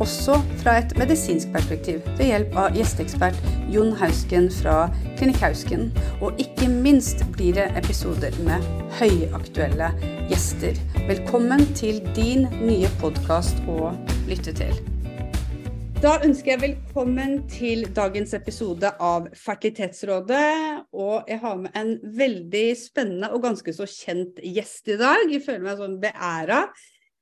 også fra et medisinsk perspektiv ved hjelp av gjesteekspert Jon Hausken fra Klinikk Hausken. Og ikke minst blir det episoder med høyaktuelle gjester. Velkommen til din nye podkast å lytte til. Da ønsker jeg velkommen til dagens episode av Fertilitetsrådet. Og jeg har med en veldig spennende og ganske så kjent gjest i dag. Jeg føler meg sånn beæra.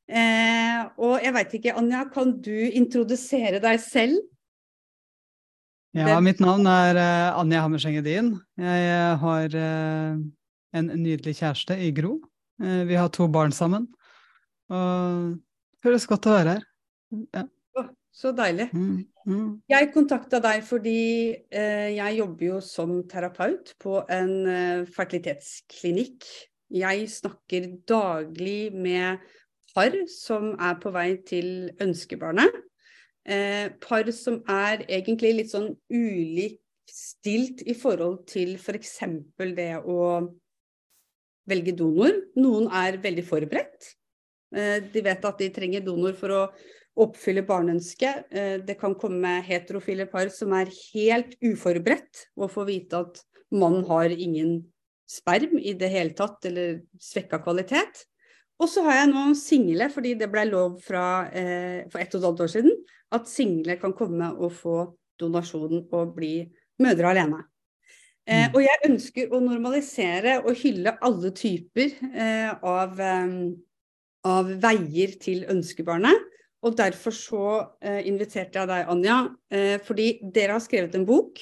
Eh, og jeg veit ikke, Anja, kan du introdusere deg selv? Ja, mitt navn er uh, Anja Hammerseng Edin. Jeg uh, har uh, en nydelig kjæreste i Gro. vi har to barn sammen. Og det føles godt å være her. Ja. Så deilig. Mm, mm. Jeg kontakta deg fordi jeg jobber jo som terapeut på en fertilitetsklinikk. Jeg snakker daglig med par som er på vei til ønskebarnet. Eh, par som er egentlig litt sånn ulikt stilt i forhold til f.eks. For det å velge donor. Noen er veldig forberedt. Eh, de vet at de trenger donor for å oppfylle barneønsket. Eh, det kan komme heterofile par som er helt uforberedt og får vite at mannen har ingen sperm i det hele tatt, eller svekka kvalitet. Og så har jeg nå single, fordi det ble lov fra, eh, for ett og et halvt år siden, at single kan komme og få donasjonen og bli mødre alene. Eh, mm. og jeg ønsker å normalisere og hylle alle typer eh, av, eh, av, veier til ønskebarnet. Og derfor så eh, inviterte jeg deg, Anja, eh, fordi dere har skrevet en bok.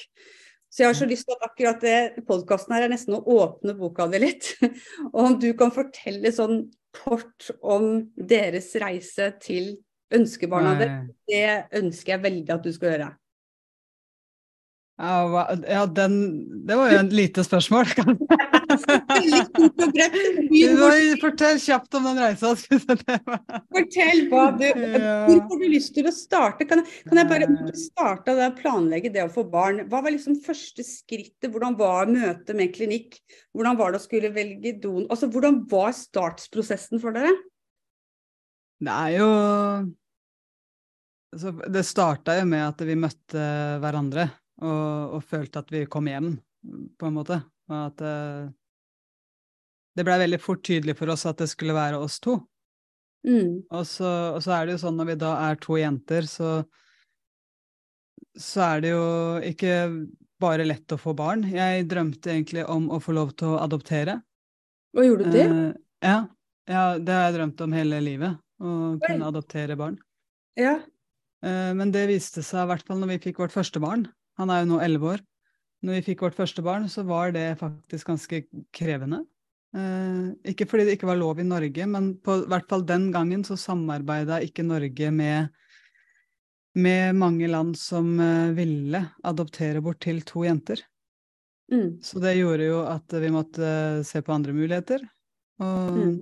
Så jeg har så lyst til at akkurat det podkasten her er nesten å åpne boka di litt. og om du kan fortelle sånn kort om deres reise til ønskebarna deres. Det ønsker jeg veldig at du skal gjøre. Ja, den, det var jo et lite spørsmål. Fortell kjapt om den reisa. Fortell hva du Hvor får du lyst til å starte? Kan jeg, kan jeg bare starte og planlegge det å få barn? Hva var liksom første skrittet? Hvordan var møtet med klinikk? Hvordan var det å skulle velge don? Altså, hvordan var startsprosessen for dere? Det er jo altså, Det starta jo med at vi møtte hverandre og, og, følte at vi kom hjem, på en måte. Og at uh, det blei veldig fort tydelig for oss at det skulle være oss to. Mm. Og, så, og, så, er det jo sånn når vi da er to jenter, så, så er det jo ikke bare lett å få barn. Jeg drømte egentlig om å få lov til å adoptere. Hva gjorde du det? Uh, ja, ja, det har jeg drømt om hele livet. Å kunne adoptere barn. Ja. Uh, men det viste seg, i hvert fall når vi fikk vårt første barn, han er jo nå elleve år. Når vi fikk vårt første barn, så var det faktisk ganske krevende. Eh, ikke fordi det ikke var lov i Norge, men på hvert fall den gangen så samarbeida ikke Norge med, med mange land som eh, ville adoptere bort til to jenter. Mm. Så det gjorde jo at vi måtte eh, se på andre muligheter. Og, mm.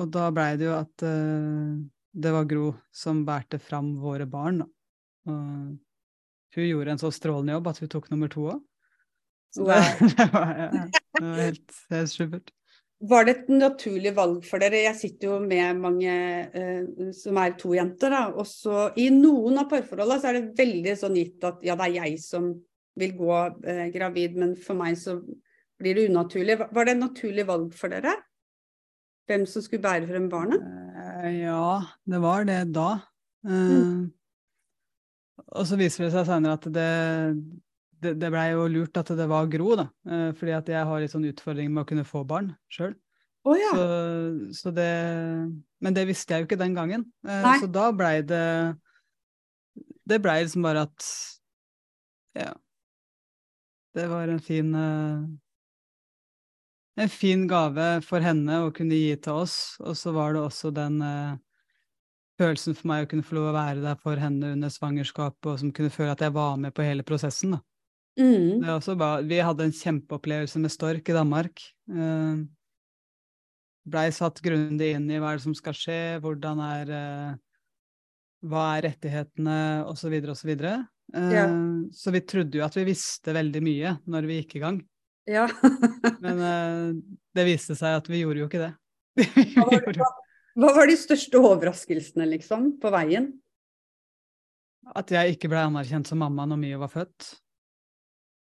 og da blei det jo at uh, det var Gro som bærte fram våre barn. Og hun gjorde en så strålende jobb at hun tok nummer to òg. Så det, det, var, ja, det, var, helt, helt supert. Var det et naturlig valg for dere? Jeg sitter jo med mange eh, som er to jenter. Da. Og så I noen av parforholdene så er det veldig sånn gitt at ja, det er jeg som vil gå eh, gravid, men for meg så blir det unaturlig. Var det et naturlig valg for dere? Hvem som skulle bære frem barnet? Uh, ja, det var det da. Mm. Og så viser det seg senere at det, det, det blei jo lurt at det var Gro, da. Eh, fordi at jeg har litt sånn utfordring med å kunne få barn sjøl. Oh, ja. så, så, det Men det visste jeg jo ikke den gangen. Eh, Nei. Så da blei det Det blei liksom bare at Ja. Det var en fin uh, En fin gave for henne å kunne gi til oss, og så var det også den følelsen for meg å kunne få lov å være der for henne under svangerskapet, og som kunne føle at jeg var med på hele prosessen. da. Mm. Det er også bare, vi hadde en kjempeopplevelse med stork i Danmark. Eh, Blei satt grundig inn i hva er det som skal skje, hvordan er eh, Hva er rettighetene, osv., osv. Uh, ja. Så vi trodde jo at vi visste veldig mye når vi gikk i gang. Ja. Men uh, det viste seg at vi gjorde jo ikke det. vi var, hva, var de største overraskelsene, liksom, på veien? At jeg ikke ble anerkjent som mamma når Mio var født.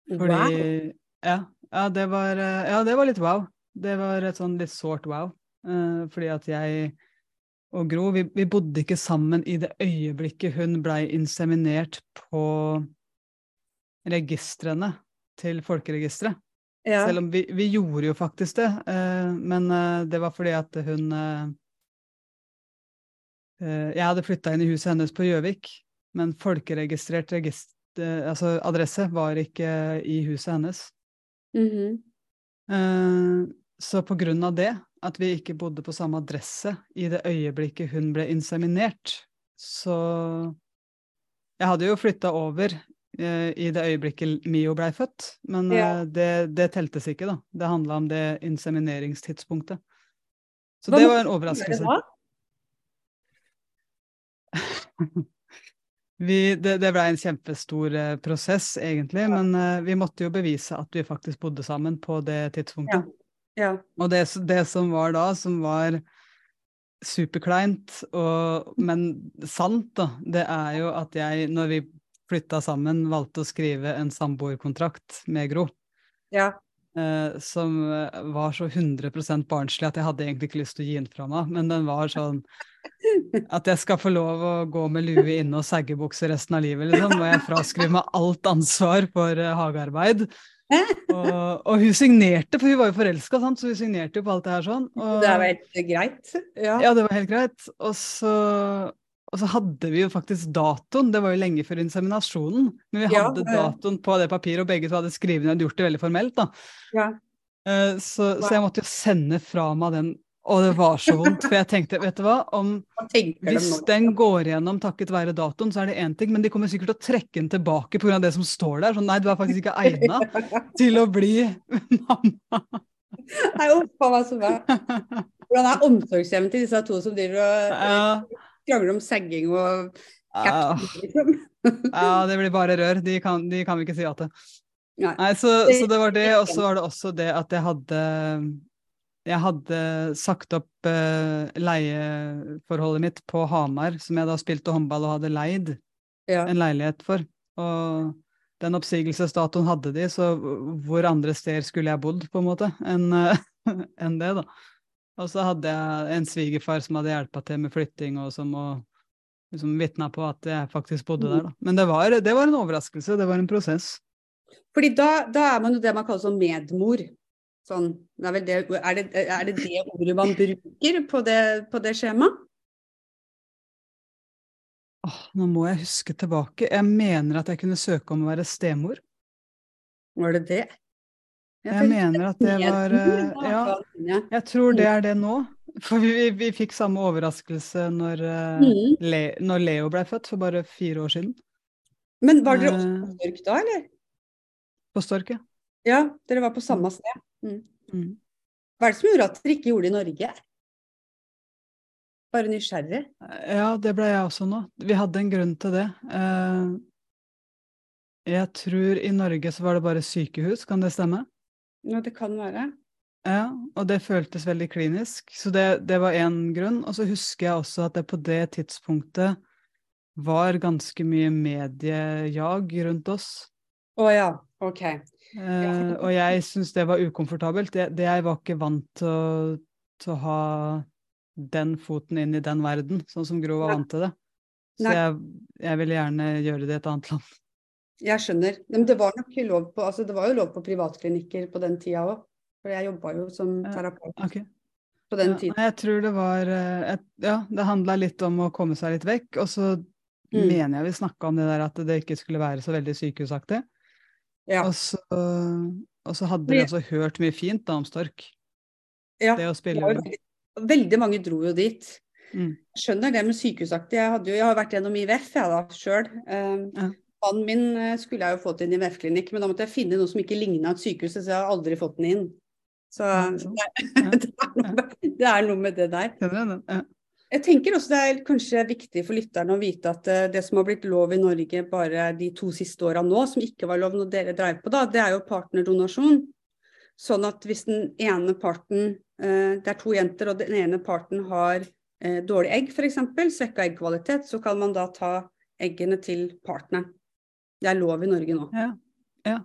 Fordi wow. ja, ja, det var, eh, ja, det var litt wow. Det var et sånn litt sårt wow. Uh, fordi at jeg og Gro, vi, vi, bodde ikke sammen i det øyeblikket hun blei inseminert på registrene til Folkeregisteret. Ja. Selv om vi, vi, gjorde jo faktisk det, uh, men uh, det var fordi at hun Jeg hadde flytta inn i huset hennes på Gjøvik, men folkeregistrert register, altså adresse var ikke i huset hennes. Mm -hmm. så på grunn av det, at vi ikke bodde på samme adresse i det øyeblikket hun ble inseminert, så Jeg hadde jo flytta over i det øyeblikket Mio blei født, men ja. det, det, teltes ikke, da. Det handla om det insemineringstidspunktet. Så Hva det var en overraskelse. Vi, det, det blei en kjempestor eh, prosess, egentlig, men eh, vi måtte jo bevise at vi faktisk bodde sammen på det tidspunktet. Ja. Ja. Og det, det, som var da, som var superkleint, og, men sant, da, det er jo at jeg, når vi flytta sammen, valgte å skrive en samboerkontrakt med Gro. Uh, som var så 100 barnslig at jeg hadde egentlig ikke lyst til å gi den fra meg, men den var sånn at jeg skal få lov å gå med lue inne og saggebukse resten av livet, liksom. Og jeg fraskriver meg alt ansvar for uh, hagearbeid. Og, og, hun signerte, for hun var jo forelska, så hun signerte jo på alt det her sånn. Og, det var helt greit? Ja. ja, det var helt greit. Og så, og så, hadde vi jo faktisk datoen, det var jo lenge før inseminasjonen, men vi hadde ja, datoen på det papiret, og begge to hadde skrevet ned og gjort det veldig formelt, da. Ja. Uh, så, så, jeg måtte jo sende fra meg den og det var så vondt, for jeg tenkte, vet du hva, om hvis den går gjennom takket være datoen, så er det én ting, men de kommer sikkert til å trekke den tilbake pga. det som står der. Sånn nei, du er faktisk ikke egna til å bli mamma. Nei, uff a meg så bra. Hvordan er omsorgshjemmet til disse to som driver og ja. Krangler om segging og captain, liksom? ja, det blir bare rør. De kan, de kan vi ikke si ja til. Nei, nei så, så det var det, og så var det også det at jeg hadde jeg hadde sagt opp uh, leieforholdet mitt på Hamar, som jeg da spilte håndball og hadde leid ja. en leilighet for. Og den oppsigelsesdatoen hadde de, så hvor andre steder skulle jeg bodd, på en måte, enn uh, en det, da. Og så hadde jeg en svigerfar som hadde hjelpa til med flytting, og som liksom vitna på at jeg faktisk bodde der, da. Men det var, det var en overraskelse, det var en prosess. Fordi da, da er man jo det man kaller sånn medmor. Sånn, er, det, er, det, er, det, det ordet man bruker på det, på det skjemaet? Åh, nå må jeg huske tilbake. Jeg mener at jeg kunne søke om å være stemor. Var det det? Jeg, mener at det var uh, Ja, jeg tror det er det nå. For vi, vi, fikk samme overraskelse når, uh, mm. Når, Leo ble født, for bare fire år siden. Men var dere også på eh, Stork da, eller? På Stork, ja. Ja, dere var på samme mm. sted. Mm. Mm. Hva er det som gjorde at dere ikke gjorde det i Norge? Bare nysgjerrig? Ja, det ble jeg også nå. Vi hadde en grunn til det. Eh, jeg tror i Norge så var det bare sykehus, kan det stemme? Ja, det kan være. Ja, og det føltes veldig klinisk. Så det, det var én grunn. Og så husker jeg også at det på det tidspunktet var ganske mye mediejag rundt oss. Å ja, ok. Eh, og jeg syns det var ukomfortabelt. Det, det, jeg var ikke vant til å, til å, ha den foten inn i den verden, sånn som Gro var vant til det. Så jeg, jeg, ville gjerne gjøre det i et annet land. Jeg skjønner. Men det var nok lov på, altså det var jo lov på privatklinikker på den tida òg. For jeg jobba jo som terapeut okay. på den tiden. Ja, jeg tror det var eh, et, Ja, det handla litt om å komme seg litt vekk. Og så mm. mener jeg vi snakka om det der at det ikke skulle være så veldig sykehusaktig. Ja. Og, så, og, så, hadde vi også hørt mye fint da om Stork. Ja, det å spille veldig, veldig, mange dro jo dit. Mm. Jeg skjønner det med sykehusaktig. Jeg, jo, jeg har vært gjennom IVF jeg da sjøl. Um, ja. Mannen min eh, skulle jeg jo fått inn i VF-klinikk, men da måtte jeg finne noe som ikke ligna et sykehus, så jeg har aldri fått den inn. Så det, det, er noe, det, er noe med det der. Jeg tenker også det er kanskje viktig for lytterne å vite at uh, det som har blitt lov i Norge bare de to siste åra nå, som ikke var lov når dere dreiv på da, det er jo partnerdonasjon. Sånn at hvis den ene parten, uh, det er to jenter, og den ene parten har dårlig egg f.eks., svekka eggkvalitet, så kan man da ta eggene til partneren. Det er lov i Norge nå. Ja. Ja.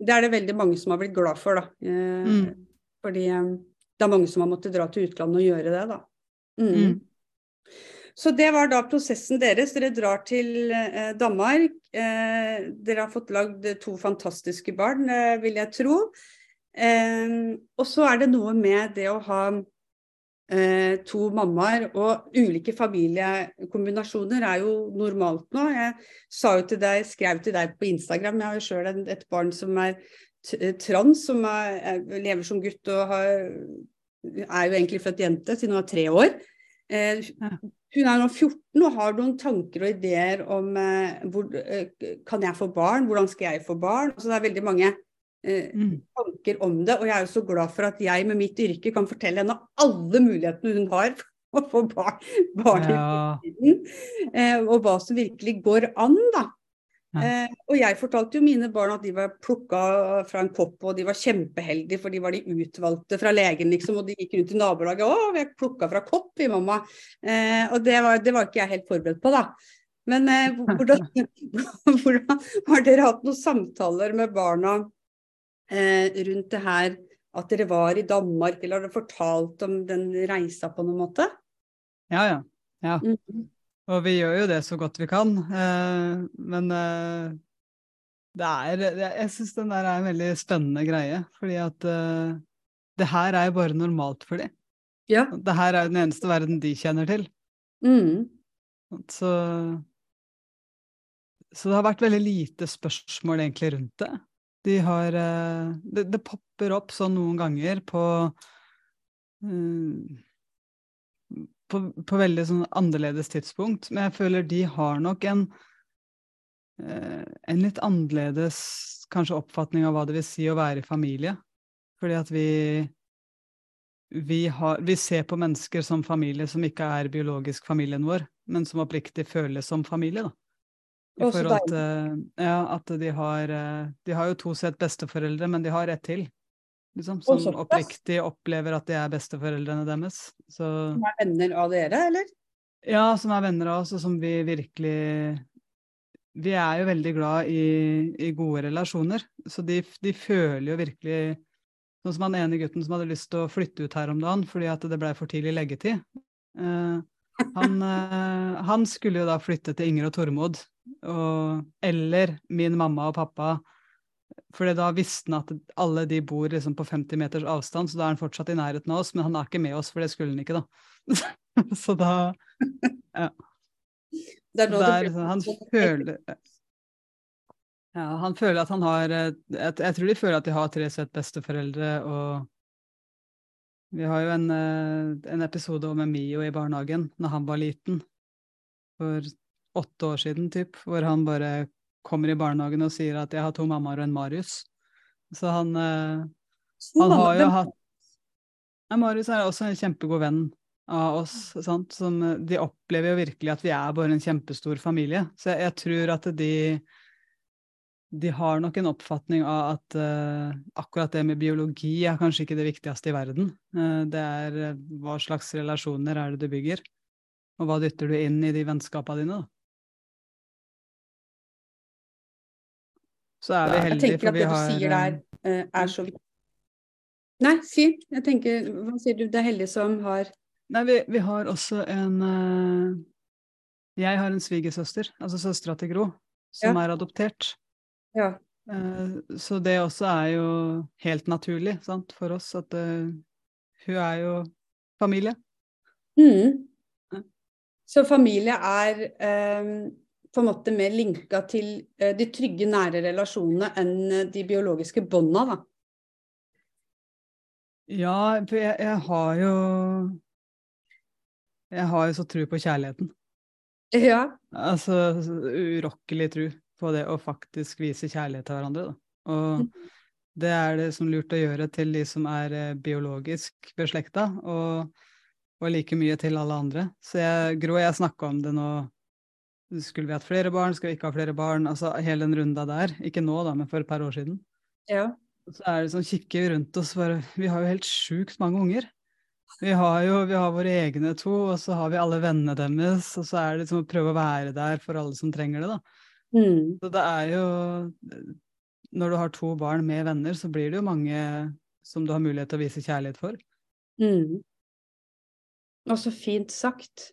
Det er det veldig mange som har blitt glad for, da. Mm. Fordi det er mange som har måttet dra til utlandet og gjøre det, da. Mm. Mm. Så det var da prosessen deres. Dere drar til eh, Danmark. Eh, dere har fått lagd to fantastiske barn, eh, vil jeg tro. Eh, og så er det noe med det å ha eh, to mammaer og ulike familiekombinasjoner er jo normalt nå. Jeg sa jo til deg, skrev til deg på Instagram, jeg har jo sjøl et barn som er trans, som er, lever som gutt og har, er jo egentlig født jente siden hun var tre år. Eh, hun er nå 14 og har noen tanker og ideer om eh, hvor, eh, kan jeg få barn, hvordan skal jeg få barn. Så det er veldig mange eh, mm. tanker om det, og jeg er jo så glad for at jeg med mitt yrke kan fortelle henne alle mulighetene hun har for å få barn, barn ja. i fremtiden. Eh, og hva som virkelig går an, da. Eh, og jeg fortalte jo mine barn at de var plukka fra en kopp, og de var kjempeheldige, for de var de utvalgte fra legen, liksom. Og de gikk rundt i nabolaget 'Å, vi er plukka fra kopp, vi, mamma'. Eh, og det var, det var, ikke jeg helt forberedt på, da. Men eh, hvordan, hvordan, har dere hatt noen samtaler med barna rundt det her at dere var i Danmark, eller har dere fortalt om den reisa på noen måte? Ja, ja. ja. Mm -hmm. Og vi gjør jo det så godt vi kan. Eh, men eh, det er Jeg syns den der er en veldig spennende greie. Fordi at eh, det her er jo bare normalt for dem. Ja. Det her er jo den eneste verden de kjenner til. Mm. Så Så det har vært veldig lite spørsmål egentlig rundt det. De har Det, det popper opp sånn noen ganger på på, på veldig sånn annerledes tidspunkt. Men jeg føler de har nok en, eh, en litt annerledes kanskje oppfatning av hva det vil si å være i familie. Fordi at vi vi, har, vi, ser på mennesker som familie som ikke er biologisk familien vår, men som oppriktig føles som familie. da. I forhold til ja, at de har, eh, de har jo to sett besteforeldre, men de har ett til liksom, som oppriktig opplever at de er besteforeldrene deres. Så, som er venner av dere, eller? Ja, som er venner av oss, og som vi virkelig Vi er jo veldig glad i, i gode relasjoner, så de, de, føler jo virkelig Sånn som han ene gutten som hadde lyst til å flytte ut her om dagen fordi at det blei for tidlig leggetid. Uh, han, uh, han, skulle jo da flytte til Inger og Tormod, og, eller min mamma og pappa For da visste han at alle de bor liksom på 50 meters avstand, så da er han fortsatt i nærheten av oss, men han er ikke med oss, for det skulle han ikke, da. så da Ja. Det er Der, blir... han føler ja, han føler at han har jeg, jeg, tror de føler at de har tre sett besteforeldre, og vi har jo en, eh, en episode om Emio i barnehagen når han var liten, for åtte år siden, typ, hvor han bare kommer i barnehagen og sier at 'jeg har to mammaer og en Marius'. Så han, eh, han har jo hatt ja, Marius er også en kjempegod venn av oss. Sant? Som, eh, de opplever jo virkelig at vi er bare en kjempestor familie. Så jeg, jeg tror at de de har nok en oppfatning av at uh, akkurat det med biologi er kanskje ikke det viktigste i verden. Uh, det er uh, hva slags relasjoner er det du bygger, og hva dytter du inn i de vennskapene dine. da. Så er vi heldige, for vi har Jeg tenker at det du sier der uh, er så viktig. Nei, si. Jeg tenker, hva sier du? Det er heldige som har Nei, vi, vi har også en uh, Jeg har en svigersøster, altså søstera til Gro, som ja. er adoptert. Ja. Uh, så det også er jo helt naturlig sant, for oss at hun er jo familie. Mm. Så familie er um, på en måte mer linka til uh, de trygge, nære relasjonene enn uh, de biologiske bånda, da? Ja, for jeg, jeg, har jo Jeg har jo så tro på kjærligheten. Ja. Altså urokkelig tro. på det å faktisk vise kjærlighet til hverandre. Da. Og det er det som lurt å gjøre til de som er eh, biologisk beslekta, og, og, like mye til alle andre. Så jeg, Gro og jeg snakka om det nå. Skulle vi hatt flere barn, skal vi ikke ha flere barn? Altså hele den runda der. Ikke nå, da, men for et par år siden. Ja. Så er det sånn, kikker vi rundt oss bare Vi har jo helt sjukt mange unger. Vi har jo vi har våre egne to, og så har vi alle vennene deres. Og så er det liksom å prøve å være der for alle som trenger det, da. Mm. Så det er jo Når du har to barn med venner, så blir det jo mange som du har mulighet til å vise kjærlighet for. Mm. Og så fint sagt.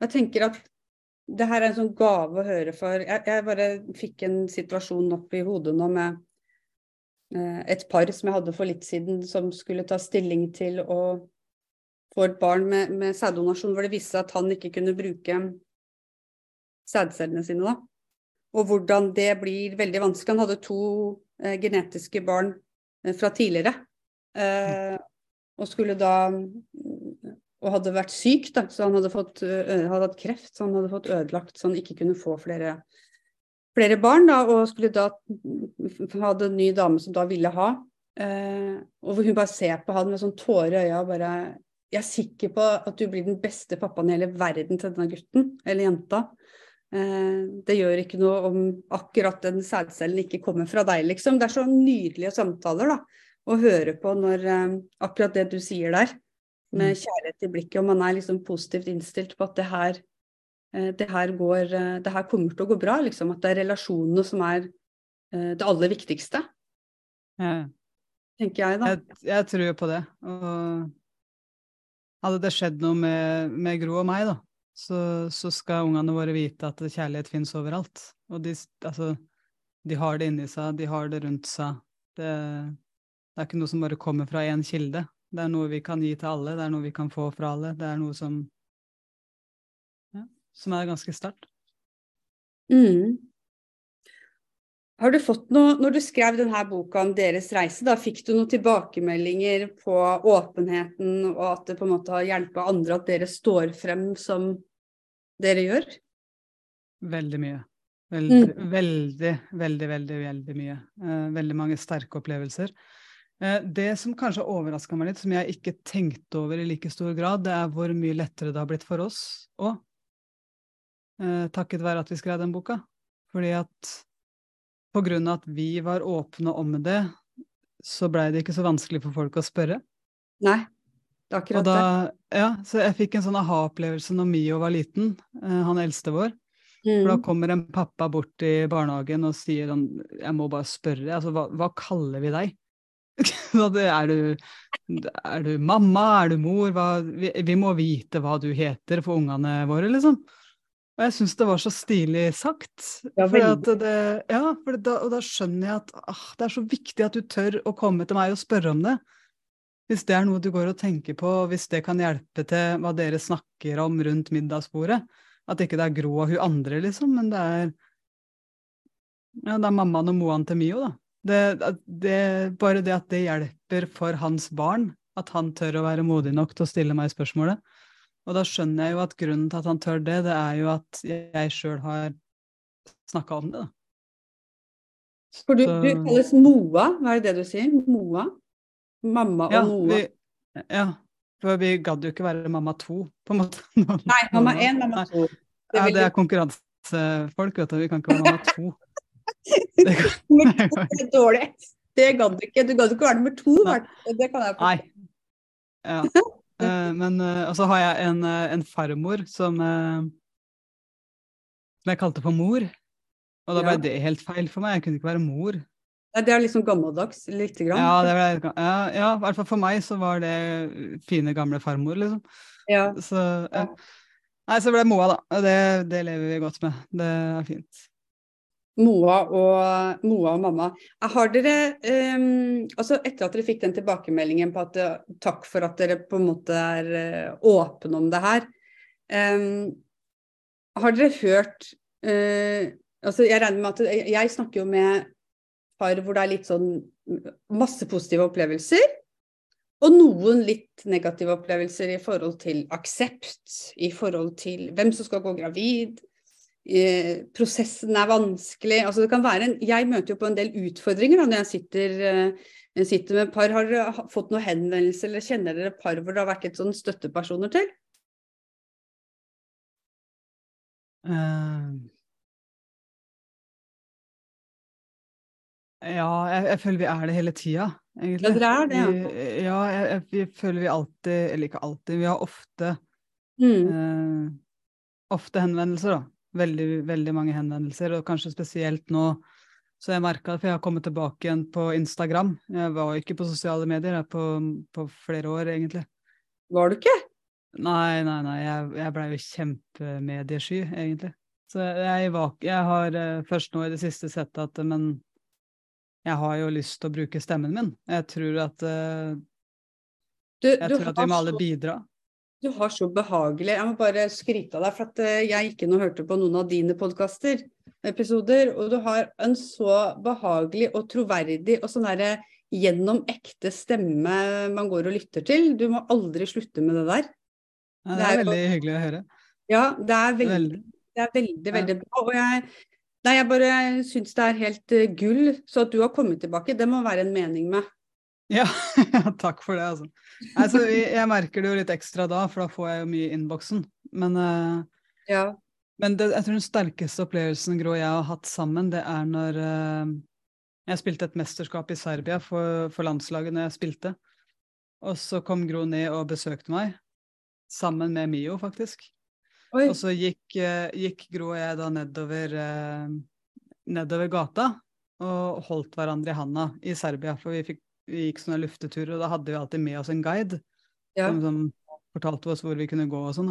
Jeg tenker at det her er en sånn gave å høre for Jeg, jeg bare fikk en situasjon opp i hodet nå med eh, et par som jeg hadde for litt siden, som skulle ta stilling til å få et barn med, med sæddonasjon, hvor det viste seg at han ikke kunne bruke sædcellene sine. da. Og hvordan det blir veldig vanskelig. Han hadde to eh, genetiske barn eh, fra tidligere. Eh, og skulle da Og hadde vært syk, da, så han hadde, fått, hadde hatt kreft, så han hadde fått ødelagt så han ikke kunne få flere, flere barn. Da, og skulle da hadde en ny dame som da ville ha. Eh, og hun bare ser på han med sånn tårer i øya og bare jeg er sikker på at du blir den beste pappaen i hele verden til denne gutten eller jenta. Eh, det gjør ikke noe om akkurat den sædcellen ikke kommer fra deg, liksom. Det er så nydelige samtaler da, å høre på når eh, akkurat det du sier der, med mm. kjærlighet i blikket, og man er liksom positivt innstilt på at det her, eh, det her, går, det her kommer til å gå bra, liksom. At det er relasjonene som er det aller viktigste. Ja. Tenker jeg, da. Jeg, jeg tror på det. Og hadde det skjedd noe med, med Gro og meg, da, så, så, skal ungene våre vite at kjærlighet finnes overalt. Og de, altså, de har det inni seg, de har det rundt seg. Det, det er ikke noe som bare kommer fra én kilde. Det er noe vi kan gi til alle, det er noe vi kan få fra alle. Det er noe som, ja, som er ganske sterkt. Mm. Har du fått noe, Når du skrev denne boka om deres reise, da fikk du noen tilbakemeldinger på åpenheten, og at det på en måte har hjulpet andre at dere står frem som dere gjør? Veldig mye. Veldig, mm. veldig, veldig, veldig, veldig mye. Eh, veldig mange sterke opplevelser. Eh, det som kanskje overraska meg litt, som jeg ikke tenkte over i like stor grad, det er hvor mye lettere det har blitt for oss òg. Eh, takket være at vi skrev den boka. Fordi at på grunn av at vi var åpne om det, så blei det ikke så vanskelig for folk å spørre. Nei, det er akkurat da, det. Ja, så jeg fikk en sånn aha-opplevelse når Mio var liten, eh, han eldste vår. Mm. For da mm. kommer en pappa bort i barnehagen og sier han Jeg må bare spørre, altså hva, hva kaller vi deg? er, du, er du mamma, er du mor? Hva, vi, vi, må vite hva du heter for ungene våre, liksom. Og jeg syns det var så stilig sagt. Ja, for det, ja, for da, og da skjønner jeg at ah, det er så viktig at du tør å komme til meg og spørre om det. Hvis det er noe du går og tenker på, hvis det kan hjelpe til hva dere snakker om rundt middagsbordet. At ikke det er Gro og hun andre, liksom, men det er ja, det er mammaen og moaen til Mio, da. Det, det, bare det at det hjelper for hans barn, at han tør å være modig nok til å stille meg spørsmålet, og da skjønner jeg jo at grunnen til at han tør det, det er jo at jeg sjøl har snakka om det, da. For du, du, kalles Moa, hva er det det du sier? Moa? Mamma og ja, Moa? Vi, ja, for vi gadd jo ikke være mamma to, på en måte. Nei, mamma én, mamma to. Det ja, det er konkurransefolk, vet du. Vi kan ikke være mamma to. Det, er dårlig. Det gadd du ikke. Du gadd ikke være nummer to. Det kan jeg forstå. Nei. Ja. Uh, men uh, Og så har jeg en, uh, en farmor som Som jeg kalte for mor. Og da ble ja. det helt feil for meg. Jeg kunne ikke være mor. Ja, det er liksom gammeldags, lite grann? Ja, det ble, ja, ja, i hvert fall for meg så var det fine, gamle farmor, liksom. Ja. Så. Nei, så ble det Moa, da. Det, det lever vi godt med. Det er fint. Moa og, Moa og mamma. Har dere, um, altså Etter at dere fikk den tilbakemeldingen på at takk for at dere på en måte er uh, åpne om det her, um, har dere hørt uh, altså Jeg regner med at jeg snakker jo med par hvor det er litt sånn masse positive opplevelser, og noen litt negative opplevelser i forhold til aksept, i forhold til hvem som skal gå gravid, eh, prosessen er vanskelig. Altså det kan være en, jeg møter jo på en del utfordringer da, når jeg sitter, eh, sitter med par. Har dere fått noen henvendelser, eller kjenner dere par hvor det har vært litt sånn støttepersoner til? Uh, ja, jeg, jeg, føler vi er det hele tida, egentlig. Ja, dere er det, ja. Vi, ja, jeg, jeg, vi føler vi alltid, eller ikke alltid, vi har ofte mm. uh, Ofte henvendelser, da. Veldig, veldig mange henvendelser, og kanskje spesielt nå. Så jeg merka at jeg har kommet tilbake igjen på Instagram. Jeg var jo ikke på sosiale medier på, på flere år, egentlig. Var du ikke? Nei, nei, nei. Jeg, jeg blei jo kjempemediesky, egentlig. Så jeg, var, jeg har uh, først nå i det siste sett at Men jeg har jo lyst til å bruke stemmen min. Jeg tror at jeg du, Jeg tror at vi må alle bidra. Du har så behagelig Jeg må bare skryte av deg, for at uh, jeg gikk inn og hørte på noen av dine podkaster, episoder, og du har en så behagelig og troverdig og sånn derre gjennom ekte stemme man går og lytter til. Du må aldri slutte med det der. Ja, det, er det er veldig hyggelig å høre. Ja, det er veldig, veldig. Det er veldig, veldig bra. Og jeg, nei, jeg bare syns det er helt uh, gull. Så at du har kommet tilbake, det må være en mening med. Ja, takk for det, altså. altså. Jeg merker det jo litt ekstra da, for da får jeg jo mye i innboksen. Men, uh, ja. men det, jeg tror den sterkeste opplevelsen Grå og jeg har hatt sammen, det er når uh, jeg spilte et mesterskap i Serbia for, for landslaget når jeg spilte. Og så kom Gro ned og besøkte meg sammen med Mio, faktisk. Oi. Og så gikk, uh, gikk, Gro og jeg da nedover, nedover gata og holdt hverandre i handa i Serbia. For vi, fikk, vi gikk sånne lufteturer, og da hadde vi alltid med oss en guide ja. som, som, fortalte oss hvor vi kunne gå og sånn.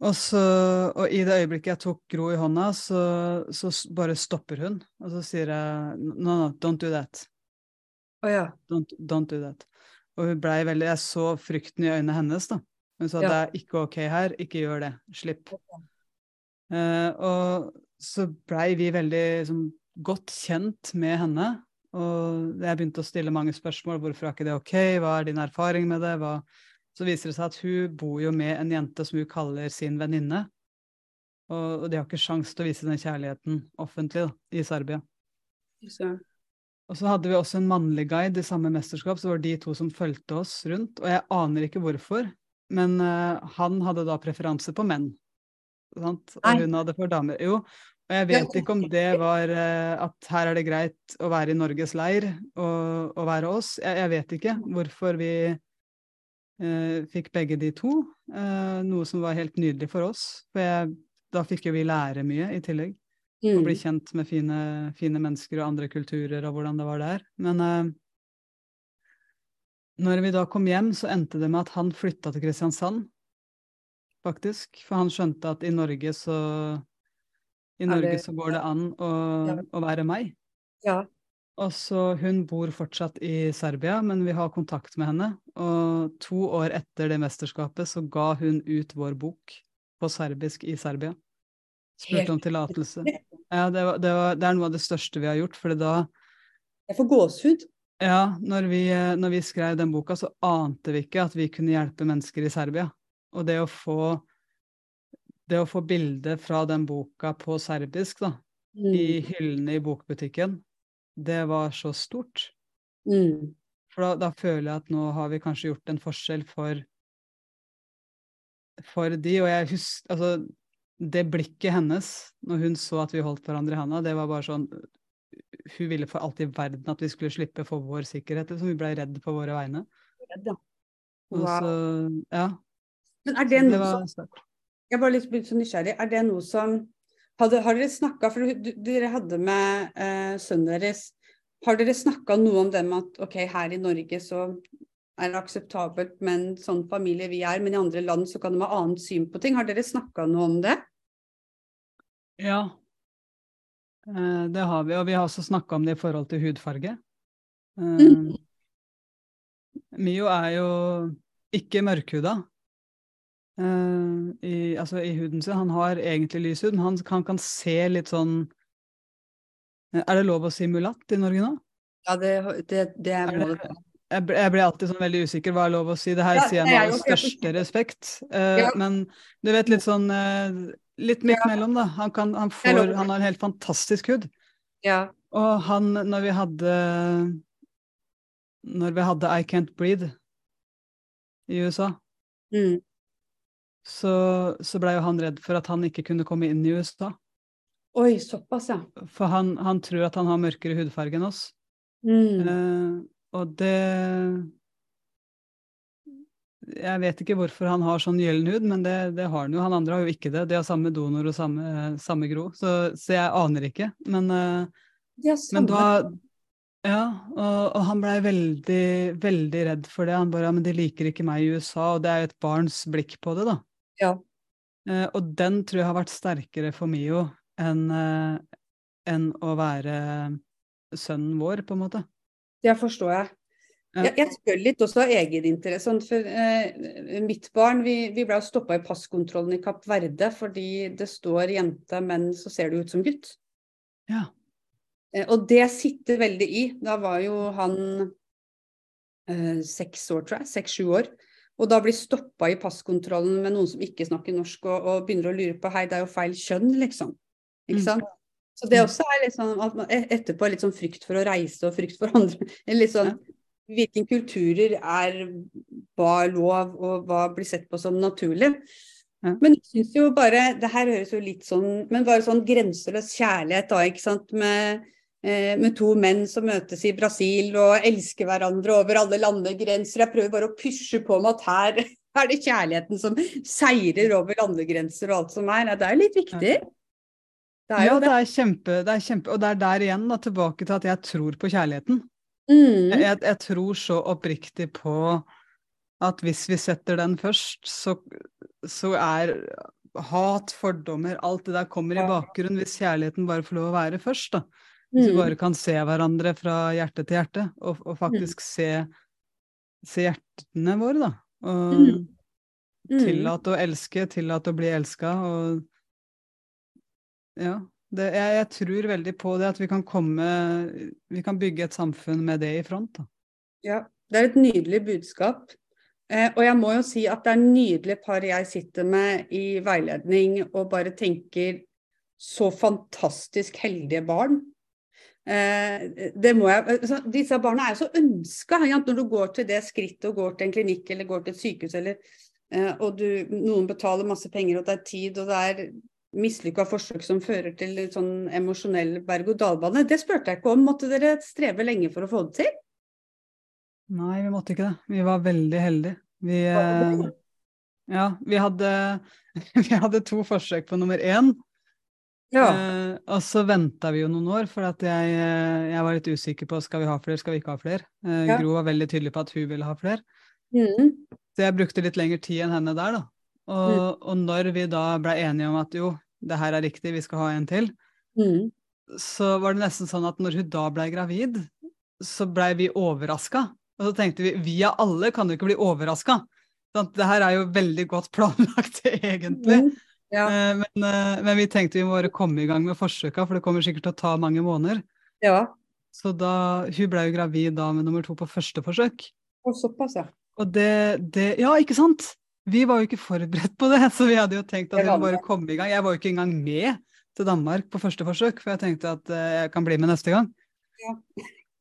Og, så, og i det øyeblikket jeg tok Gro i hånda, så, så bare stopper hun. Og så sier jeg no, no, don't do that. Oh, ja. don't, don't do that. Og hun blei veldig Jeg så frykten i øynene hennes, da. Hun sa ja. det er ikke ok her, ikke gjør det. Slipp. Uh, og så blei vi veldig liksom, godt kjent med henne. Og jeg begynte å stille mange spørsmål. Hvorfor er ikke det ok? Hva er din erfaring med det? Hva... Så viser det seg at hun bor jo med en jente som hun kaller sin venninne. Og, og de har ikke sjans til å vise den kjærligheten offentlig da, i Serbia. Så. Og så hadde vi også en mannlig guide i samme mesterskap, så var det de to som fulgte oss rundt. Og jeg aner ikke hvorfor, men uh, han hadde da preferanse på menn. Sant? Og hun hadde for damer. Jo, og jeg vet ikke om det var uh, at her er det greit å være i Norges leir og, og være oss. Jeg, jeg, vet ikke hvorfor vi eh, fikk begge de to. noe som var helt nydelig for oss. For jeg, da fikk jo vi lære mye i tillegg. Mm. Og bli kjent med fine, fine, mennesker og andre kulturer og hvordan det var der. Men eh, når vi da kom hjem, så endte det med at han flytta til Kristiansand, faktisk. For han skjønte at i Norge så i Norge så går det an å, ja. å være meg. Ja. Og så Hun bor fortsatt i Serbia, men vi har kontakt med henne. Og to år etter det mesterskapet så ga hun ut vår bok på serbisk i Serbia. Spurte om tillatelse. Ja, det, var, det, var, det, er noe av det største vi har gjort, for da Jeg får gåsehud. Ja, når vi, når vi, skrev den boka, så ante vi ikke at vi kunne hjelpe mennesker i Serbia. Og det å få det å få bilde fra den boka på serbisk, da, mm. i hyllene i bokbutikken, det var så stort. Mm. For da, da, føler jeg at nå har vi kanskje gjort en forskjell for for de, og jeg husker Altså, det blikket hennes når hun så at vi holdt hverandre i handa, det var bare sånn Hun ville for alt i verden at vi skulle slippe for vår sikkerhet. Liksom. Hun ble redd på våre vegne. Redd, ja. Wow. Så, ja. Men er det, noe som Jeg bare litt så nysgjerrig. Er det noe som hadde, Har dere snakka For dere hadde med eh, sønnen deres. Har dere snakka noe om det med at ok, her i Norge så er akseptabelt med en sånn familie vi er, men i andre land så kan de ha annet syn på ting. Har dere snakka noe om det? Ja, eh, det har vi. Og vi har også snakka om det i forhold til hudfarge. Eh, mm. Mio er jo ikke mørkhuda uh, i, altså i huden sin. Han har egentlig lys hud, men han, han, kan se litt sånn Er det lov å si mulatt i Norge nå? Ja, det, det, det er, er det, jeg, jeg blir alltid sånn veldig usikker, hva er lov å si? Det her ja, sier jeg med all største respekt. Uh, ja. Men du vet litt sånn uh, litt midt mellom, da. Han, kan, han, får, han har en helt fantastisk hud. Ja. Og han, når vi hadde Når vi hadde I Can't Breathe i USA, mm. Så, så blei jo han redd for at han ikke kunne komme inn i USA. Oi, såpass, ja. For han, han tror at han har mørkere hudfarge enn oss. Mm. Uh, og det Jeg vet ikke hvorfor han har sånn gyllen hud, men det, det, har han jo. Han andre har jo ikke det. De har samme donor og samme, samme gro, så, så, jeg aner ikke. Men, ja, men da Ja, og, og han blei veldig, veldig redd for det. Han bare ja, men de liker ikke meg i USA, og det er jo et barns blikk på det, da. Ja. Uh, og den tror jeg har vært sterkere for Mio enn uh, en å være sønnen vår, på en måte. Det forstår jeg. Ja. Jeg, jeg spør litt også av egeninteresse. For eh, mitt barn vi, vi ble stoppa i passkontrollen i Kapp Verde fordi det står jente, men så ser det ut som gutt. Ja. Eh, og det sitter veldig i. Da var jo han eh, seks år, tror jeg. Seks-sju år. Og da blir stoppa i passkontrollen med noen som ikke snakker norsk, og, og, begynner å lure på hei, det er jo feil kjønn, liksom. Ikke mm. sant? Mm. Så det også er litt sånn at man e-, etterpå er litt sånn frykt for å reise og frykt for andre. Litt sånn hvilke kulturer er hva lov, og hva blir sett på som naturlig. Men jeg syns jo bare Det her høres jo litt sånn Men bare sånn grenseløs kjærlighet, da, ikke sant. Med, med to menn som møtes i Brasil og elsker hverandre over alle landegrenser. Jeg prøver bare å pushe på med at her er det kjærligheten som seirer over landegrenser og alt som er. Det er jo litt viktig. Ja. Det ja, det. Det, er kjempe, det er kjempe, og det er der igjen, da, tilbake til at jeg tror på kjærligheten. Mm. Jeg, jeg, tror så oppriktig på at hvis vi setter den først, så, så er hat, fordommer, alt det der kommer i bakgrunnen hvis kjærligheten bare får lov å være først. da. Hvis vi mm. bare kan se hverandre fra hjerte til hjerte, og, og mm. faktisk se, se, hjertene våre, da. Og mm. tillate å elske, tillate å bli elska, og ja. Det, jeg, jeg, tror veldig på det, at vi kan komme Vi kan bygge et samfunn med det i front. Da. Ja, det er et nydelig budskap. Eh, og jeg må jo si at det er nydelige par jeg sitter med i veiledning og bare tenker så fantastisk heldige barn. Eh, det må jeg, altså, disse barna er jo så ønska. Når du går til det skrittet og går til en klinikk eller går til et sykehus eller, eh, og du, noen betaler masse penger og det er tid og det er mislykka forsøk som fører til sånn emosjonell berg-og-dal-bane. Det spurte jeg ikke om. Måtte dere streve lenge for å få det til? Nei, vi måtte ikke det. Vi var veldig heldige. Vi, eh, ja, vi hadde, vi hadde to forsøk på nummer én. Ja. Eh, og så venta vi jo noen år, for at jeg, eh, jeg, var litt usikker på skal vi ha flere, skal vi ikke ha flere. Eh, ja. Gro var veldig tydelig på at hun ville ha flere. Mm. Så jeg brukte litt lengre tid enn henne der, da. Og, mm. og, når vi da ble enige om at jo, det her er riktig, vi skal ha en til, mm. så var det nesten sånn at når hun da ble gravid, så blei vi overraska. Og så tenkte vi vi av alle kan jo ikke bli overraska. Det her er jo veldig godt planlagt, egentlig. Mm. Ja. Eh, men, eh, men, vi tenkte vi må bare komme i gang med forsøka, for det kommer sikkert til å ta mange måneder. Ja. Så da, hun ble jo gravid da med nummer to på første forsøk. Og såpass, ja. Og det, det Ja, ikke sant? Vi var jo ikke forberedt på det, så vi hadde jo tenkt at vi måtte bare komme i gang. Jeg var jo ikke engang med til Danmark på første forsøk, for jeg tenkte at eh, jeg kan bli med neste gang. Ja.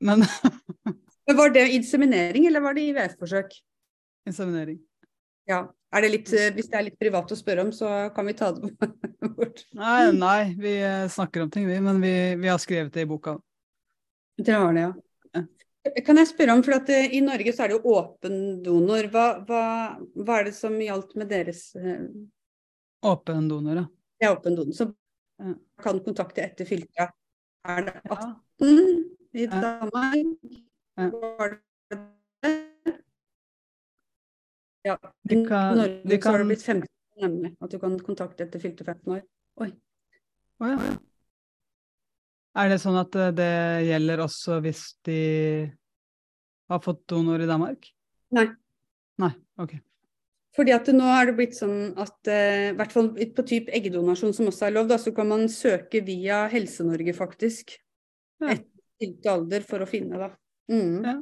Men Var det inseminering, eller var det IVF-forsøk? Inseminering. Ja. Er det litt, eh, hvis det er litt privat å spørre om, så kan vi ta det bort. Nei, nei, vi eh, snakker om ting, vi. Men vi, vi har skrevet det i boka. Dere har det, ja. Kan jeg spørre om, for at uh, I Norge så er det jo åpen donor. Hva, hva, hva er det som gjaldt med deres. Åpen donor, ja. Ja, åpen donor. Så kan kontakte etter fylket. Er det 18 ja. i Danmark? Var det Ja. I kan, Norge kan... så har det blitt 15, nemlig. At du kan kontakte etter fylte 15 år. Oi. Oh, ja. Er det sånn at eh, det gjelder også hvis de har fått donor i Danmark? Nei. Nei, ok. Fordi at nå er det blitt sånn at eh, i hvert fall på type eggdonasjon som også er lov, da, så kan man søke via Helse-Norge faktisk. Ja. Etter alder for å finne, da. Mm. Ja.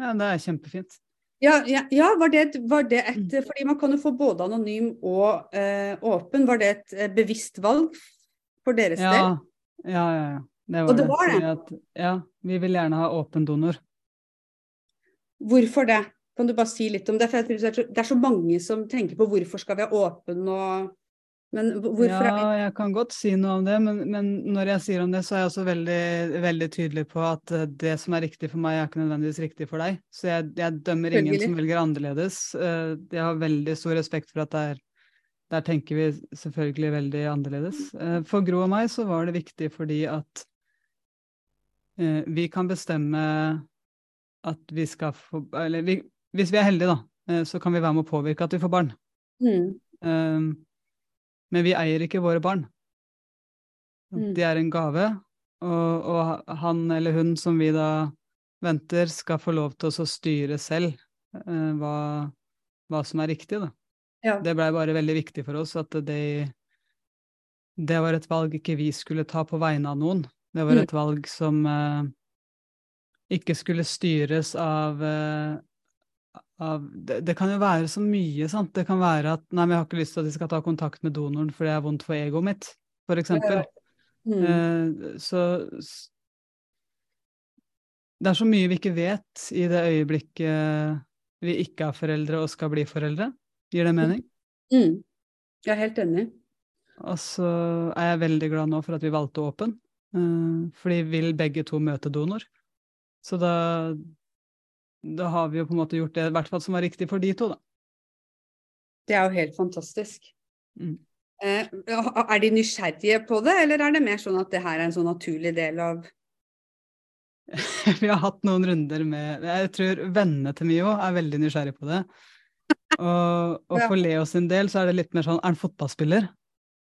ja. det er kjempefint. Ja, ja, ja var, det, var, det, et mm. Fordi man kan jo få både anonym og eh, åpen. Var det et eh, bevisst valg for deres ja. del? Ja, ja, ja. Det var og det. Var det. At, ja, vi vil gjerne ha åpen donor. Hvorfor det? Kan du bare si litt om det? For det er så mange som tenker på hvorfor skal vi ha åpen og men hvorfor Ja, jeg kan godt si noe om det, men, men, når jeg sier om det, så er jeg også veldig, veldig, tydelig på at eh, det som er riktig for meg, er ikke nødvendigvis riktig for deg. Så jeg, jeg dømmer ingen som velger annerledes. Eh, jeg har veldig stor respekt for at det er Der tenker vi selvfølgelig veldig annerledes. Eh, for Gro og meg så var det viktig fordi at vi kan bestemme at vi skal få Eller vi, hvis vi er heldige, da, så kan vi være med å påvirke at vi får barn. Mm. Men vi eier ikke våre barn. Mm. De er en gave, og, og, han eller hun som vi da venter, skal få lov til å styre selv eh, hva, hva, som er riktig. Da. Ja. Det blei bare veldig viktig for oss at det, det var et valg ikke vi skulle ta på vegne av noen. Det var mm. et valg som eh, ikke skulle styres av uh, av det, det, kan jo være så mye, sant. Det kan være at nei, men jeg har ikke lyst til at de skal ta kontakt med donoren fordi det er vondt for egoet mitt, for eksempel. Mm. Eh, så det er så mye vi ikke vet i det øyeblikket vi ikke er foreldre og skal bli foreldre. Gir det mening? Mm. Jeg er helt enig. Og så er jeg veldig glad nå for at vi valgte åpen, uh, fordi vi vil begge to møte donor. Så da da har vi jo på en måte gjort det i hvert fall som var riktig for de to, da. Det er jo helt fantastisk. Mm. Eh, er de nysgjerrige på det, eller er det mer sånn at det her er en sånn naturlig del av Vi har hatt noen runder med Jeg tror vennene til Mio er veldig nysgjerrige på det. Og, og for Leo sin del så er det litt mer sånn Er han fotballspiller?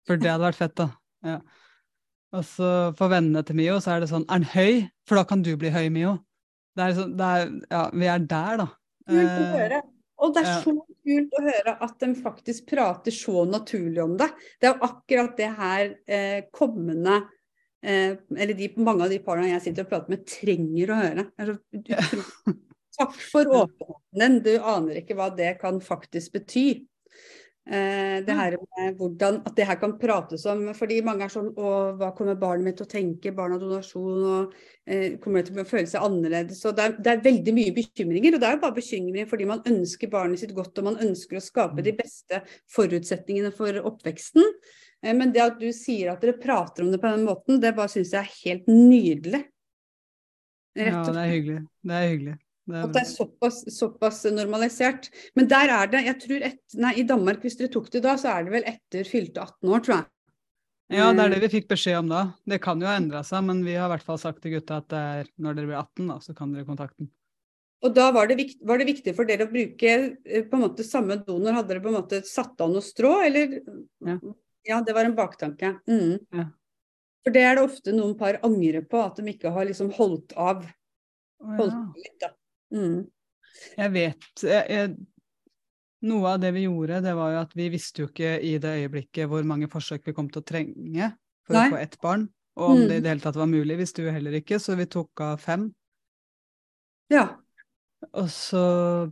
For det hadde vært fett, da. Ja. Og så for vennene til Mio så er det sånn Er han høy? For da kan du bli høy, Mio. Det er sånn, det er, ja, vi er der, da. Kult å høre. Og det er så kult å høre at de faktisk prater så naturlig om det. Det er jo akkurat det her eh, kommende eh, Eller de, mange av de parene jeg sitter og prater med, trenger å høre. Altså, takk for åpenheten. Du aner ikke hva det kan faktisk bety. Eh, det her med hvordan, At det her kan prates om. fordi mange er sånn Å, hva kommer barnet mitt til å tenke? Barn av donasjon. og eh, Kommer det til å føle seg annerledes? og det er, det er, veldig mye bekymringer. Og det er jo bare bekymringer fordi man ønsker barnet sitt godt og man ønsker å skape de mm. beste forutsetningene for oppveksten. Eh, men det at du sier at dere prater om det på den måten, det bare syns jeg er helt nydelig. ja, det er hyggelig. Det er hyggelig. Det. At det er såpass, såpass, normalisert. Men der er det jeg tror et, nei, I Danmark, hvis dere tok det da, så er det vel etter fylte 18 år, tror jeg. Ja, det er det eh. vi fikk beskjed om da. Det kan jo ha endra seg, men vi har i hvert fall sagt til gutta at det er når dere blir 18, da, så kan dere kontakte den. Og da var det, viktig, var det, viktig for dere å bruke eh, på en måte samme donor? Hadde dere på en måte satt av noe strå, eller? Ja. ja det var en baktanke. Mm. Ja. For det er det ofte noen par angrer på, at de ikke har liksom holdt av. Holdt ja. litt, da. Mm. Jeg vet jeg, jeg, Noe av det vi gjorde, det var jo at vi visste jo ikke i det øyeblikket hvor mange forsøk vi kom til å trenge for Nei. å få ett barn. Og om mm. det i det hele tatt var mulig, visste vi jo heller ikke, så vi tok av fem. Ja. Og så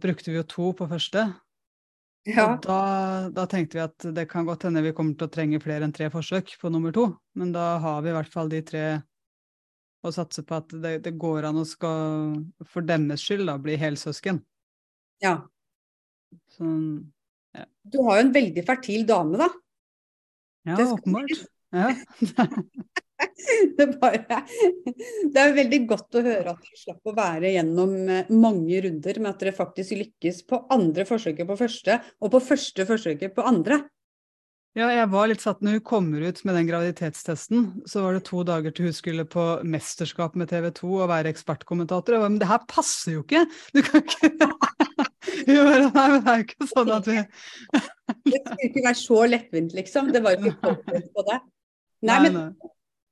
brukte vi jo to på første. Ja. Og da, da, tenkte vi at det kan godt hende vi kommer til å trenge flere enn tre forsøk på nummer to, men da har vi i hvert fall de tre og satse på at det, det, går an å skal, for deres skyld, da, bli helsøsken. Ja. Sånn, ja. Du har jo en veldig fertil dame, da. Ja, åpenbart. Ja. det, bare, det er veldig godt å høre at dere slapp å være gjennom eh, mange runder, med at dere faktisk lykkes på andre forsøket på første, og på første forsøket på andre. Ja, jeg var litt satt når hun kommer ut med den graviditetstesten, så var det to dager til hun skulle på mesterskap med TV 2 og være ekspertkommentator. Jeg var, men det her passer jo ikke! Du kan ikke Hun Nei, men det er jo ikke sånn at vi Det skulle ikke være så lettvint, liksom. Det var jo ikke forberedt på det. Nei, men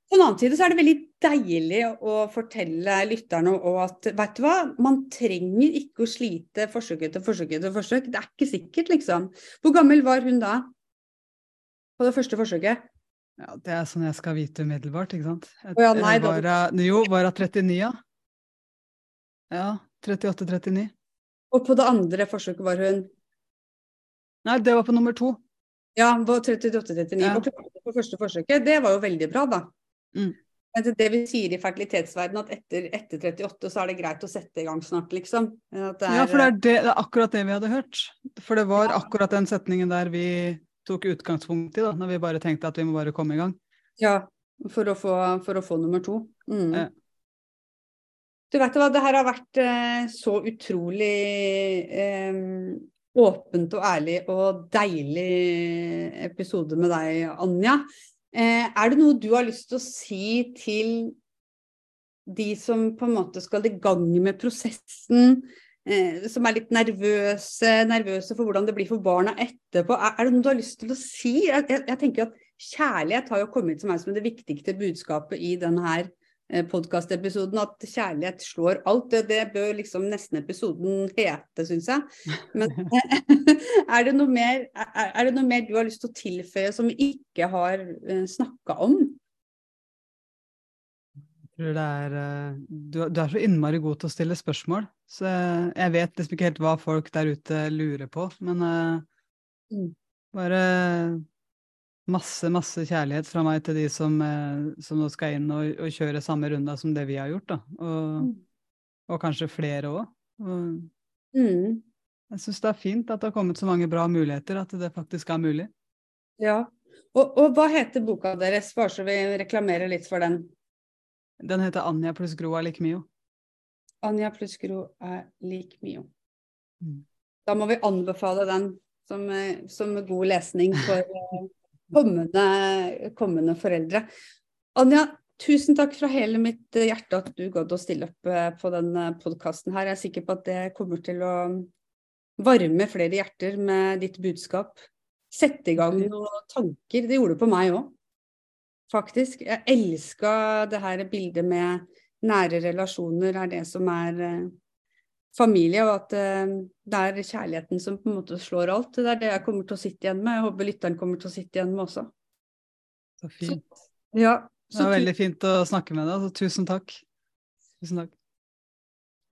på den annen side så er det veldig deilig å fortelle lytterne at vet du hva, man trenger ikke å slite forsøk etter forsøk etter forsøk. Det er ikke sikkert, liksom. Hvor gammel var hun da? På det første forsøket? Ja, Det er sånn jeg skal vite umiddelbart, ikke sant. Et, oh, ja, nei, var, da... Jo, var hun 39, ja? Ja, 38-39. Og på det andre forsøket var hun Nei, det var på nummer to. Ja, på 38-39. Ja. på første forsøket. Det var jo veldig bra, da. Mm. Det vi sier i fertilitetsverdenen, at etter, etter, 38 så er det greit å sette i gang snart, liksom. Er, ja, for det er, det, det er, akkurat det vi hadde hørt. For det var akkurat den setningen der vi tok utgangspunkt i, da, når vi bare tenkte at vi må bare komme i gang. Ja, for å få, for å få nummer to. Mm. Ja. Du vet hva, det her har vært eh, så utrolig eh, åpent og ærlig og deilig episode med deg, Anja. Eh, er det noe du har lyst til å si til de som på en måte skal i gang med prosessen, som er litt nervøse, nervøse for hvordan det blir for barna etterpå? Er, det noe du har lyst til å si? Jeg, jeg, tenker at Kjærlighet har jo kommet som, som det viktigste budskapet i denne Eh, podkastepisoden at kjærlighet slår alt. Det, det bør liksom nesten episoden hete, syns jeg. Men er det, mer, er, er det, noe mer, du har lyst til å tilføye som vi ikke har uh, eh, snakka om? Tror det er uh, du, du, er så innmari god til å stille spørsmål, så jeg vet liksom ikke helt hva folk der ute lurer på. Men uh, bare masse, masse kjærlighet fra meg til de som, eh, som nå skal inn og, og, kjøre samme runda som det vi har gjort. Da. Og, mm. og kanskje flere òg. Mm. Jeg syns det er fint at det har kommet så mange bra muligheter, at det faktisk er mulig. Ja. Og, og hva heter boka deres, bare så vi reklamerer litt for den? Den heter 'Anja pluss Gro er lik Mio'. Anja pluss Gro er lik Mio. Mm. Da må vi anbefale den som, eh, som god lesning for eh, kommende, kommende foreldre. Anja, tusen takk fra hele mitt hjerte at du gadd å stille opp eh, på denne podkasten her. Jeg er sikker på at det kommer til å varme flere hjerter med ditt budskap. Sette i gang noen tanker. Det gjorde det på meg òg, faktisk. Jeg elska det her bildet med nære relasjoner, er det som er eh, familie, og at uh, det er kjærligheten som på en måte slår alt. Det er det jeg kommer til å sitte igjen med. Jeg håper lytteren kommer til å sitte igjen med også. Så fint. Så, ja, så det var veldig fint å snakke med deg, så tusen takk. Tusen takk.